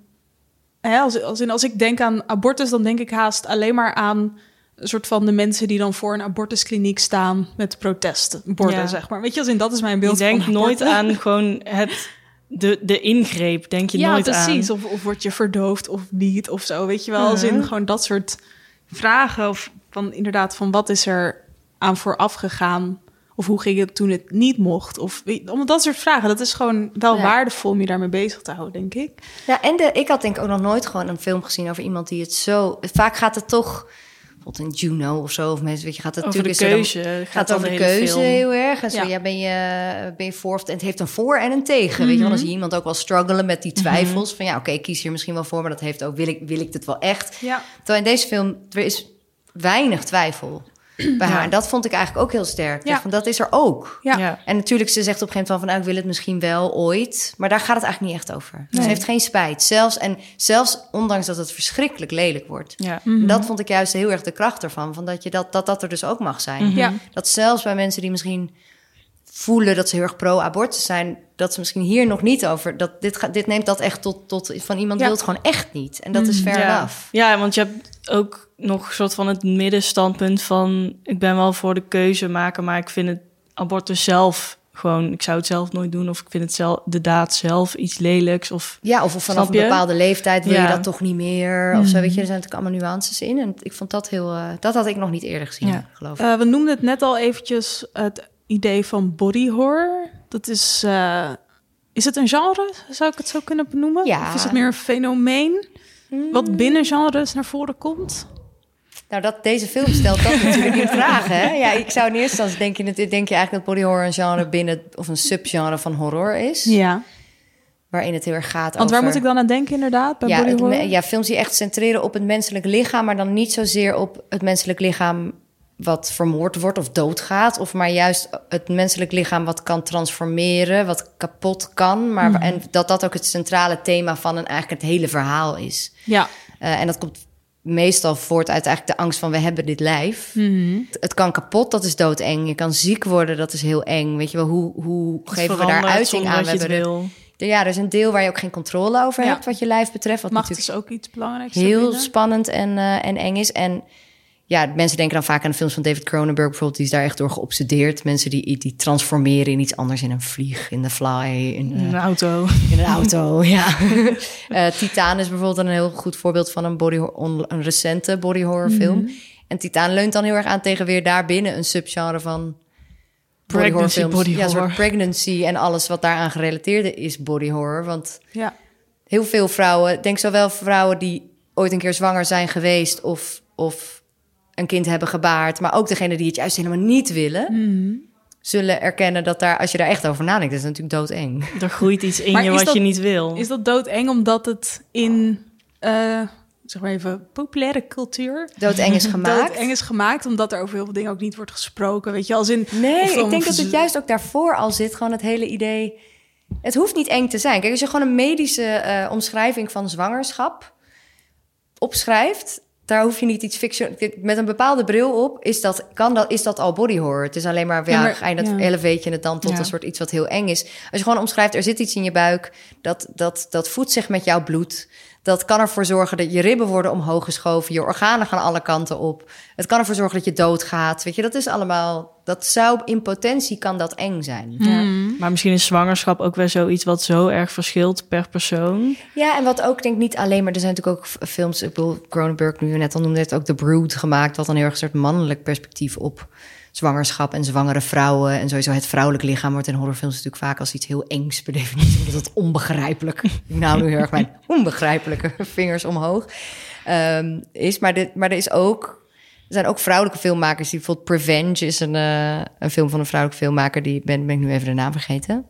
hè, als, als, in, als ik denk aan abortus, dan denk ik haast alleen maar aan een soort van de mensen die dan voor een abortuskliniek staan met protesten, borden, Ja. zeg maar. Weet je, als in dat is mijn Je beeld denkt van nooit aan gewoon het, de, de ingreep, denk je ja, nooit precies. aan. Of, of word je verdoofd of niet of zo, weet je wel. Als Mhm. in gewoon dat soort vragen of van inderdaad van wat is er aan vooraf gegaan of hoe ging het toen het niet mocht of allemaal dat soort vragen. Dat is gewoon wel Ja. waardevol om je daarmee bezig te houden, denk ik. Ja, en de, ik had denk ik ook nog nooit gewoon een film gezien over iemand die het zo... Vaak gaat het toch, bijvoorbeeld in Juno of zo, of mensen, weet je, gaat het de natuurlijk is er dan- gaat over de keuze film. heel erg. En zo, Ja. ja. ben, je, ben je voor of en het heeft een voor en een tegen. Weet je wel, dan zie je iemand ook wel struggelen met die twijfels. Van ja, oké, ik kies hier misschien wel voor, maar dat heeft ook, wil ik, wil ik dit wel echt? Ja. Terwijl in deze film, er is weinig twijfel bij haar. En dat vond ik eigenlijk ook heel sterk. Ja. Van, dat is er ook. Ja. Ja. En natuurlijk, ze zegt op een gegeven moment van, van nou, ik wil het misschien wel ooit. Maar daar gaat het eigenlijk niet echt over. Nee. Ze heeft geen spijt. Zelfs, en zelfs ondanks dat het verschrikkelijk lelijk wordt. Ja. En dat vond ik juist heel erg de kracht ervan. Van dat, je dat, dat dat er dus ook mag zijn. Mhm. Ja. Dat zelfs bij mensen die misschien voelen dat ze heel erg pro-abortus zijn, dat ze misschien hier nog niet over. Dat dit, gaat, dit neemt dat echt tot, tot van iemand Ja. wil het gewoon echt niet. En dat is fair ja. enough. Ja, want je hebt ook nog een soort van het middenstandpunt van... ik ben wel voor de keuze maken, maar ik vind het abortus zelf gewoon... ik zou het zelf nooit doen of ik vind het zelf, de daad zelf iets lelijks. Of, Ja, of vanaf een bepaalde leeftijd wil Ja. je dat toch niet meer. Of zo, weet je, er zijn natuurlijk allemaal nuances in. En ik vond dat heel... eh, dat had ik nog niet eerder gezien, Ja. geloof ik. Eh, we noemden het net al eventjes het idee van body horror. Dat is, eh, is het een genre? Zou ik het zo kunnen benoemen? Ja. Of is het meer een fenomeen wat binnen genres naar voren komt? Nou, dat, deze film stelt dat natuurlijk in vraag, hè? Ja, ik zou in eerste instantie denken... dat- denk je eigenlijk dat body horror een genre binnen... of een subgenre van horror is. Ja. Waarin het heel erg gaat Want over... waar moet ik dan aan denken inderdaad bij ja, body horror? ja, films die echt centreren op het menselijk lichaam... maar dan niet zozeer op het menselijk lichaam wat vermoord wordt of doodgaat... of maar juist het menselijk lichaam wat kan transformeren... wat kapot kan. Maar, Mhm. En dat dat ook het centrale thema van een, eigenlijk het hele verhaal is. Ja. Eh, en dat komt meestal voort uit eigenlijk de angst van... we hebben dit lijf. Mhm. Het kan kapot, dat is doodeng. Je kan ziek worden, dat is heel eng. Weet je wel, hoe, hoe geven we daar uiting aan? het hebben wil. ja, er is een deel waar je ook geen controle over Ja. hebt... wat je lijf betreft. Wat Macht natuurlijk is ook iets belangrijks. heel spannend en, eh, en eng is. En ja, mensen denken dan vaak aan de films van David Cronenberg bijvoorbeeld. Die is daar echt door geobsedeerd. Mensen die, die transformeren in iets anders. In een vlieg, in de fly, in, eh, Een auto. in een auto. ja. Eh Titaan is bijvoorbeeld een heel goed voorbeeld van een, body, een recente body horror film. En Titaan leunt dan heel erg aan tegen weer daarbinnen een subgenre van body horror films. body Ja, een soort horror. pregnancy en alles wat daaraan gerelateerd is body horror. Want Ja. heel veel vrouwen, denk zowel vrouwen die ooit een keer zwanger zijn geweest of, of een kind hebben gebaard, maar ook degene die het juist helemaal niet willen, zullen erkennen dat daar, als je daar echt over nadenkt, dat is natuurlijk doodeng. Er groeit iets in Maar je wat dat- je niet wil. Is dat doodeng omdat het in, eh, zeg maar even, populaire cultuur... Doodeng is gemaakt. Doodeng is gemaakt, omdat er over heel veel dingen ook niet wordt gesproken. Weet je, als in... Nee, ik denk dat het juist ook daarvoor al zit, gewoon het hele idee. Het hoeft niet eng te zijn. Kijk, als je gewoon een medische eh, omschrijving van zwangerschap opschrijft, daar hoef je niet iets fiction met een bepaalde bril op. Is dat kan dat is dat al body horror? Het is alleen maar ja, Ja, maar- dat ja. je het dan tot Ja. een soort iets wat heel eng is. Als je gewoon omschrijft, er zit iets in je buik dat dat dat voedt zich met jouw bloed. Dat kan ervoor zorgen dat je ribben worden omhoog geschoven, je organen gaan alle kanten op. Het kan ervoor zorgen dat je doodgaat. Weet je, dat is allemaal. Dat zou in potentie kan dat eng zijn. Ja. Maar misschien is zwangerschap ook wel zoiets wat zo erg verschilt per persoon. Ja, en wat ook denk ik niet alleen, maar er zijn natuurlijk ook films. Ik bedoel, Cronenberg, nu je net al noemde, heeft ook The Brood gemaakt, wat dan heel erg een soort mannelijk perspectief op zwangerschap en zwangere vrouwen en sowieso het vrouwelijk lichaam wordt in horrorfilms natuurlijk vaak als iets heel engs per definitie, omdat het onbegrijpelijk. ik nou nu heel erg mijn onbegrijpelijke vingers omhoog ehm, is, maar dit, maar er is ook. Er zijn ook vrouwelijke filmmakers die bijvoorbeeld Prevenge is een, eh, een film van een vrouwelijke filmmaker die ben, ben ik nu even de naam vergeten.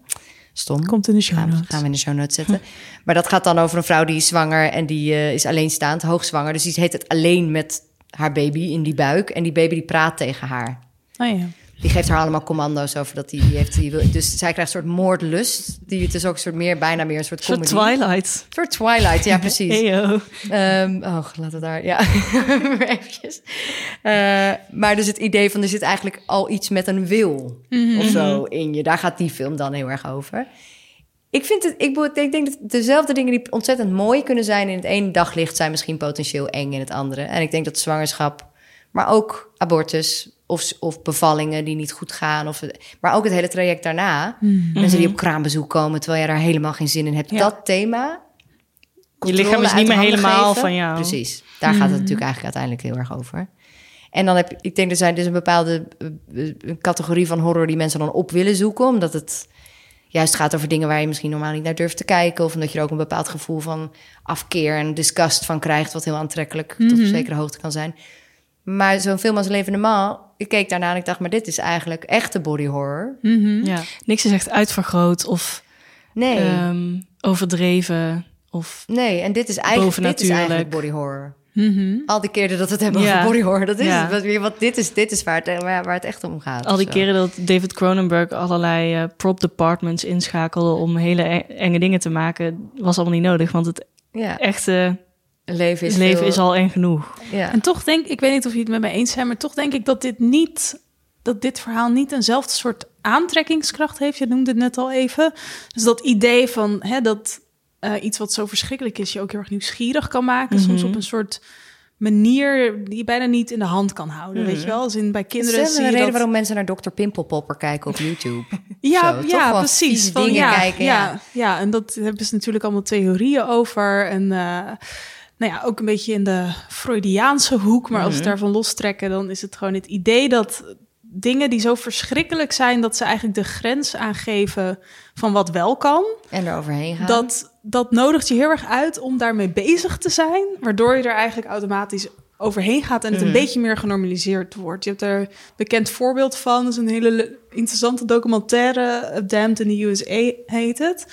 Stom. Komt in de show Gaan we, notes. gaan we in de show notes zetten. Maar dat gaat dan over een vrouw die is zwanger en die eh, is alleenstaand, hoogzwanger. Dus die heet het alleen met haar baby in die buik. En die baby die praat tegen haar. Oh ja. Die geeft haar allemaal commando's over dat die, die heeft. Die, wil- dus zij krijgt een soort moordlust. Die het is ook een soort meer, bijna meer een soort Een soort comedy. Twilight. Een soort Twilight, ja, precies. Heyo. Ehm, oh, laten we daar, ja, eventjes. Eh, maar dus het idee van er zit eigenlijk al iets met een wil of zo in je. Daar gaat die film dan heel erg over. Ik, vind het, ik, ik denk dat dezelfde dingen die ontzettend mooi kunnen zijn in het ene daglicht zijn misschien potentieel eng in het andere. En ik denk dat zwangerschap, maar ook abortus of, of bevallingen die niet goed gaan, of, maar ook het hele traject daarna. Mensen die op kraambezoek komen terwijl je daar helemaal geen zin in hebt. Ja. Dat thema. Je lichaam is niet meer helemaal geven. van jou. Precies. Daar gaat het natuurlijk eigenlijk uiteindelijk heel erg over. En dan heb je, ik denk er zijn dus een bepaalde eh, eh, categorie van horror die mensen dan op willen zoeken, omdat het juist gaat over dingen waar je misschien normaal niet naar durft te kijken, of omdat je er ook een bepaald gevoel van afkeer en disgust van krijgt, wat heel aantrekkelijk tot op zekere hoogte kan zijn. Maar zo'n film als L'Evenement, ik keek daarna en ik dacht, maar dit is eigenlijk echte body horror. Ja. Niks is echt uitvergroot of Nee, ehm, overdreven. Of nee, en dit is eigenlijk, dit is bovennatuurlijk. eigenlijk body horror. Mhm. Al die keren dat we het hebben Ja. over body horror, dat is Ja. het. Wat, weer- wat, dit is, dit is waar, het, waar, waar het echt om gaat. al die Zo. keren dat David Cronenberg allerlei eh, prop departments inschakelde om hele e- enge dingen te maken, was allemaal niet nodig. Want het Ja, echte leven is, leven veel- is al eng genoeg. Ja. En toch denk ik, weet niet of je het met mij eens zijn, maar toch denk ik dat dit niet, dat dit verhaal niet eenzelfde soort aantrekkingskracht heeft. Je noemde het net al even. Dus dat idee van hè, dat eh, iets wat zo verschrikkelijk is, je ook heel erg nieuwsgierig kan maken. Soms Mhm. op een soort manier die je bijna niet in de hand kan houden. Weet je wel? Als in bij Dat kinderen is zie een reden dat... waarom mensen naar Dr. Pimpelpopper kijken op YouTube. Ja, Zo, toch ja precies. Van, dingen ja, kijken, ja, ja. ja. en dat hebben ze natuurlijk allemaal theorieën over. En eh, nou ja, ook een beetje in de Freudiaanse hoek. Maar als we het Mhm. daarvan lostrekken, dan is het gewoon het idee dat dingen die zo verschrikkelijk zijn... dat ze eigenlijk de grens aangeven van wat wel kan... En eroverheen gaan. dat, dat nodigt je heel erg uit om daarmee bezig te zijn... waardoor je er eigenlijk automatisch overheen gaat... en het Mhm. een beetje meer genormaliseerd wordt. Je hebt er een bekend voorbeeld van. Dat is een hele le- interessante documentaire... Damned in the USA heet het.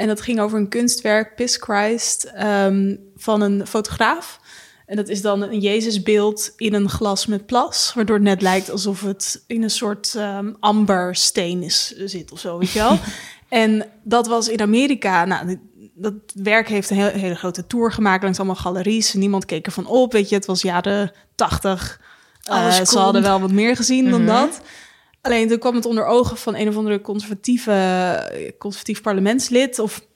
En dat ging over een kunstwerk, Piss Christ, ehm, van een fotograaf... En dat is dan een Jezusbeeld in een glas met plas, waardoor het net lijkt alsof het in een soort ehm ambersteen is, zit of zo, weet je wel. en dat was in Amerika. Nou, dat werk heeft een heel- hele grote tour gemaakt langs allemaal galeries. Niemand keek ervan op, weet je. Het was jaren tachtig. Alles Eh, ze hadden wel wat meer gezien dan Mhm. dat. Alleen toen kwam het onder ogen van een of andere conservatieve, conservatief parlementslid. Of,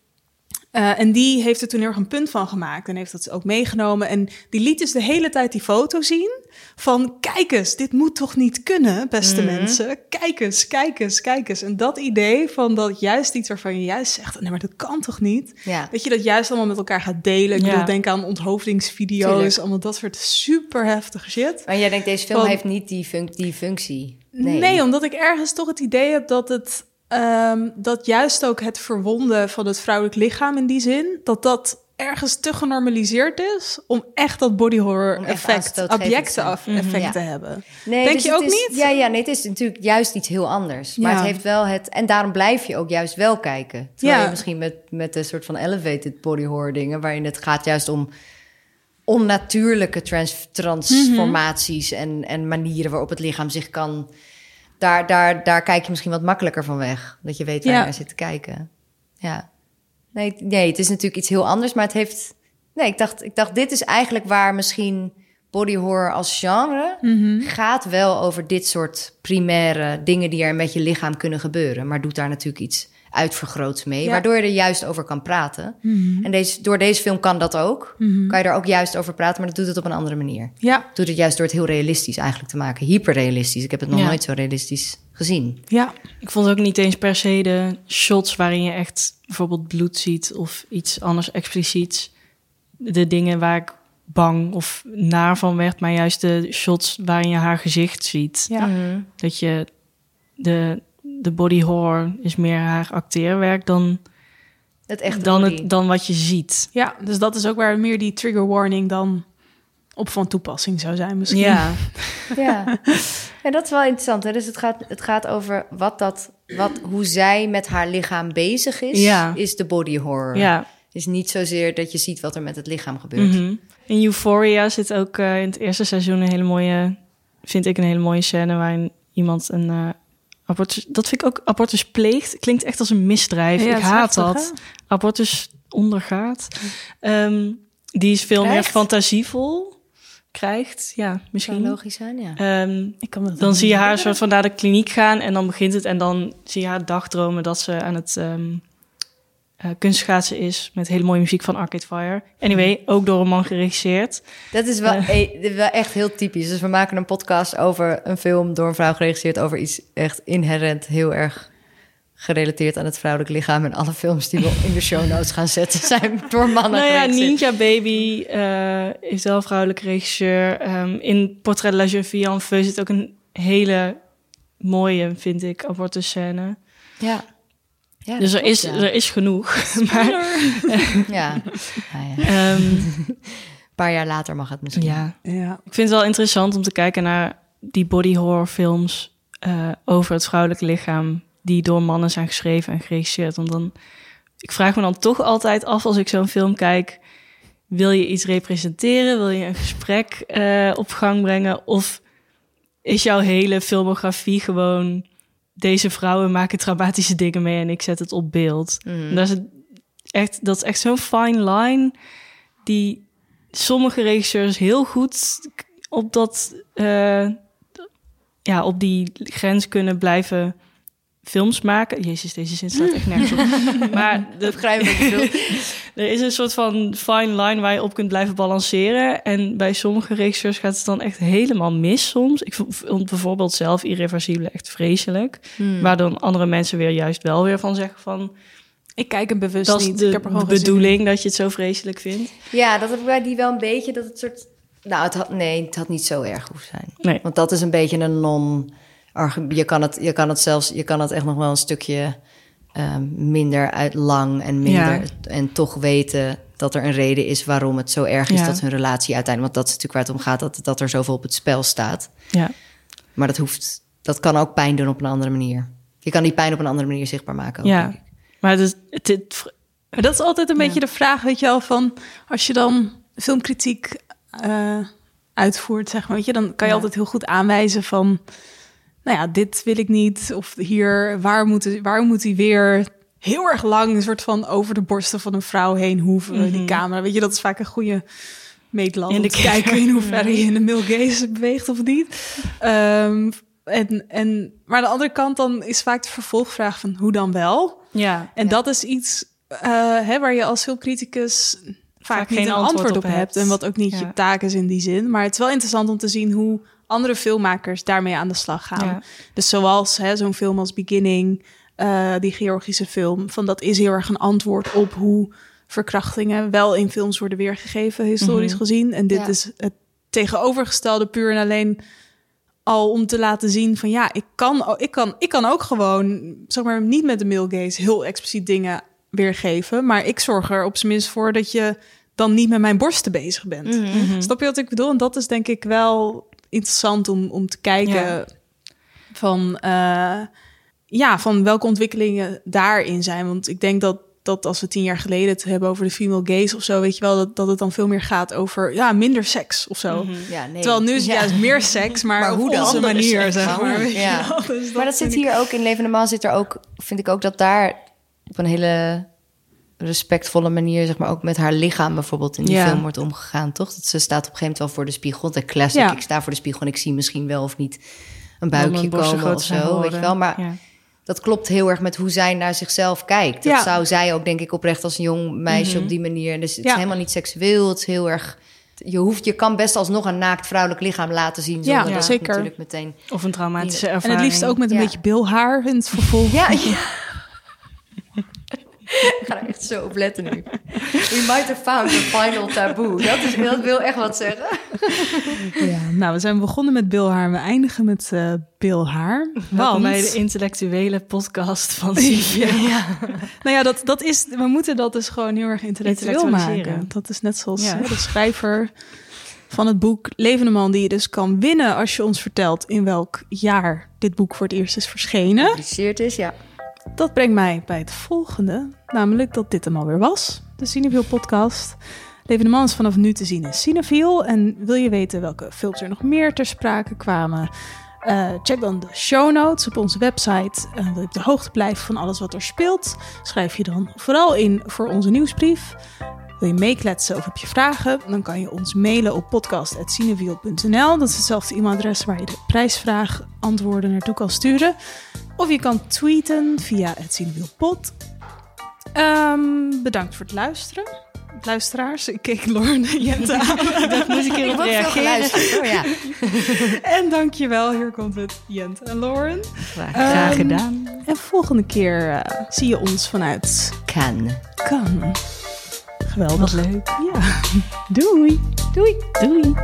eh, en die heeft er toen heel erg een punt van gemaakt. En heeft dat ook meegenomen. En die liet dus de hele tijd die foto zien. Van kijk eens, dit moet toch niet kunnen, beste Mhm. mensen. Kijk eens, kijk eens, kijk eens. En dat idee van dat juist iets waarvan je juist zegt... nee, maar dat kan toch niet? Ja. Dat je dat juist allemaal met elkaar gaat delen. Ik Ja. bedoel, denk aan onthoofdingsvideo's. Tuurlijk. Allemaal dat soort super heftige shit. Maar jij denkt, deze film Van- heeft niet die, func- die functie. Nee. Nee. omdat ik ergens toch het idee heb dat het... ehm, dat juist ook het verwonden van het vrouwelijk lichaam in die zin... dat dat ergens te genormaliseerd is... om echt dat body horror Om effect, objecten af- Mhm. effect te hebben. Nee, Denk dus je het ook is- niet? Ja, ja, nee, het is natuurlijk juist iets heel anders. Maar Ja. het heeft wel het... En daarom blijf je ook juist wel kijken. Terwijl Ja. je misschien met, met een soort van elevated body horror dingen... waarin het gaat juist om onnatuurlijke trans- transformaties... en, en manieren waarop het lichaam zich kan... Daar, daar, daar kijk je misschien wat makkelijker van weg. Dat je weet waar Ja. je naar zit te kijken. Ja. Nee, het- nee, het is natuurlijk iets heel anders, maar het heeft... Nee, ik dacht, ik dacht dit is eigenlijk waar misschien body horror als genre... Mhm. gaat wel over dit soort primaire dingen die er met je lichaam kunnen gebeuren. Maar doet daar natuurlijk iets uitvergroots mee, Ja. waardoor je er juist over kan praten. Mhm. En deze, door deze film kan dat ook. Mhm. Kan je er ook juist over praten, maar dat doet het op een andere manier. Ja, Doet het juist door het heel realistisch eigenlijk te maken. Hyperrealistisch. Ik heb het nog Ja. nooit zo realistisch gezien. ja. Ik vond ook niet eens per se de shots waarin je echt bijvoorbeeld bloed ziet of iets anders expliciets. De dingen waar ik bang of naar van werd, maar juist de shots waarin je haar gezicht ziet. ja. Dat je de, de body horror is meer haar acteerwerk dan, Het echt dan, body. het, dan wat je ziet. Ja, dus dat is ook waar meer die trigger warning dan op van toepassing zou zijn misschien. Ja, Ja. ja, dat is wel interessant. Hè? Dus het gaat, het gaat over wat dat, wat, hoe zij met haar lichaam bezig is, Ja. is de body horror. ja. is niet zozeer dat je ziet wat er met het lichaam gebeurt. Mhm. In Euphoria zit ook eh, in het eerste seizoen een hele mooie, vind ik een hele mooie scène waarin iemand een eh, abortus... Dat vind ik ook abortus pleegt. Klinkt echt als een misdrijf. Ja, ik haat heftig, dat. Abortus ondergaat. Ehm, die is veel meer fantasievol. Krijgt, ja, Zou misschien. logisch zijn, ja. Ehm, Ik kan me dan zie je haar soort van naar de kliniek gaan en dan begint het. En dan zie je haar dagdromen dat ze aan het ehm eh, kunstschaatsen is met hele mooie muziek van Arcade Fire. Anyway, ook door een man geregisseerd. Dat is wel, Eh. is wel echt heel typisch. Dus we maken een podcast over een film door een vrouw geregisseerd... over iets echt inherent heel erg gerelateerd aan het vrouwelijk lichaam. En alle films die we in de show notes gaan zetten zijn door mannen Nou ja. Ninja Baby eh, is wel vrouwelijke regisseur. Ehm, in Portrait de la Jeune Fille en Feu zit ook een hele mooie, vind ik, abortusscène. Ja. Ja Dus er is, ja. er is genoeg. maar Ja. Ja. ehm, Een paar jaar later mag het misschien. ja, Ja. Ik vind het wel interessant om te kijken naar die body horror films eh, over het vrouwelijke lichaam die door mannen zijn geschreven en geregisseerd. Want dan, ik vraag me dan toch altijd af als ik zo'n film kijk, wil je iets representeren? Wil je een gesprek eh, op gang brengen? Of is jouw hele filmografie gewoon deze vrouwen maken traumatische dingen mee en ik zet het op beeld? En Dat is, echt, dat is echt zo'n fine line die sommige regisseurs heel goed op dat eh, ja op die grens kunnen blijven films maken. Jezus, deze zin staat echt nergens op. maar de, Begrijp ik er is een soort van fine line waar je op kunt blijven balanceren. En bij sommige regisseurs gaat het dan echt helemaal mis soms. Ik vond bijvoorbeeld zelf Irreversibele echt vreselijk. Hmm. Waar dan andere mensen weer juist wel weer van zeggen van... Ik kijk hem bewust dat is niet. de ik heb er bedoeling dat je het zo vreselijk vindt. Ja, dat heb ik bij die wel een beetje. Dat het soort. Nou, het had, nee, het had niet zo erg hoeven zijn. Nee. Want dat is een beetje een non. Je kan het, je kan het zelfs, je kan het echt nog wel een stukje ehm, minder uit lang en minder. Ja. En toch weten dat er een reden is waarom het zo erg is Ja. dat hun relatie uiteindelijk. Want dat is natuurlijk waar het om gaat, dat, dat er zoveel op het spel staat. Ja. Maar dat hoeft, dat kan ook pijn doen op een andere manier. Je kan die pijn op een andere manier zichtbaar maken. ook, Ja. denk ik. Maar het, het, het- dat is altijd een beetje de vraag, weet je wel, van als je dan filmkritiek eh, uitvoert, zeg maar, weet je, dan kan je altijd heel goed aanwijzen van, nou ja, dit wil ik niet, of hier, waar moet, waar moet hij weer heel erg lang, een soort van over de borsten van een vrouw heen hoeven, die camera, weet je, dat is vaak een goede meetlat In om te kijken in hoeverre je in de male gaze beweegt of niet. Ehm, en, en, maar aan de andere kant dan is vaak de vervolgvraag van hoe dan wel? ja. En dat is iets eh, hè, waar je als filmcriticus vaak, Vaak niet geen een antwoord antwoord, op op hebt. hebt. En wat ook niet Ja. je taak is in die zin. Maar het is wel interessant om te zien hoe andere filmmakers daarmee aan de slag gaan. Ja. Dus zoals hè, zo'n film als Beginning, eh, die Georgische film. Van dat is heel erg een antwoord op hoe verkrachtingen wel in films worden weergegeven, historisch Mhm. gezien. En dit Ja. is het tegenovergestelde puur en alleen al om te laten zien van ja, ik kan, ik kan, ik kan ook gewoon, zeg maar, niet met de male gaze heel expliciet dingen weergeven, maar ik zorg er op zijn minst voor dat je dan niet met mijn borsten bezig bent. Mhm. Snap je wat ik bedoel? En dat is denk ik wel interessant om, om te kijken Ja. van, eh, ja, van welke ontwikkelingen daarin zijn. Want ik denk dat, dat als we tien jaar geleden het hebben over de female gaze of zo, weet je wel, dat, dat het dan veel meer gaat over ja, minder seks of zo. Ja, nee. Terwijl nu is het Ja. juist meer seks, maar, Maar op hoe dan? onze Andere manier, seks, zeg maar Ja. wel. Dus maar dat zit ik- hier ook in Levende Man zit er ook, vind ik ook dat daar op een hele respectvolle manier, zeg maar, ook met haar lichaam bijvoorbeeld in die Ja. film wordt omgegaan, toch? Dat ze staat op een gegeven moment wel voor de spiegel. De classic, Ja. ik sta voor de spiegel en ik zie misschien wel of niet een buikje komen of zo, weet je wel. Maar Ja. dat klopt heel erg met hoe zij naar zichzelf kijkt. Dat Ja. zou zij ook, denk ik, oprecht als een jong meisje Mhm. op die manier. Dus het Ja. is helemaal niet seksueel. Het is heel erg. Je, hoeft, je kan best alsnog een naakt vrouwelijk lichaam laten zien. Zonder Ja, dat het zeker. natuurlijk meteen. Of een traumatische En ervaring. het liefst ook met een Ja. beetje bilhaar in het vervolg. Ja, ja. Ik ga er echt zo op letten nu. We might have found the final taboo. Dat, is, dat wil echt wat zeggen. Ja, nou, we zijn begonnen met bilhaar en we eindigen met eh bilhaar. Welkom Want, bij de intellectuele podcast van Sylvia. ja. nou ja, dat, dat is, we moeten dat dus gewoon heel erg intellectueel Intellectualiseren. maken. Dat is net zoals Ja. hè, de schrijver van het boek Levende Man, die je dus kan winnen als je ons vertelt in welk jaar dit boek voor het eerst is verschenen. Gepubliceerd is, ja. Dat brengt mij bij het volgende, namelijk dat dit hem alweer was, de Cineviel podcast. Levende Man is vanaf nu te zien in Cineviel. En wil je weten welke films er nog meer ter sprake kwamen? Uh, check dan de show notes op onze website. Uh, wil je op de hoogte blijven van alles wat er speelt? Schrijf je dan vooral in voor onze nieuwsbrief. Wil je meekletsen of heb je vragen? Dan kan je ons mailen op podcast.cineviel.nl. Dat is hetzelfde e-mailadres waar je de prijsvraag antwoorden naartoe kan sturen. Of je kan tweeten via het Cinewielpod. Um, bedankt voor het luisteren. Luisteraars, ik keek Lauren en aan. Dat moet ik hierop reageren. Oh, ja. en dankjewel, hier komt het Jente en Lauren. Graag Um, gedaan. En volgende keer uh, zie je ons vanuit Kan. Cannes. Geweldig. Wat leuk. Ja. Doei. Doei. Doei.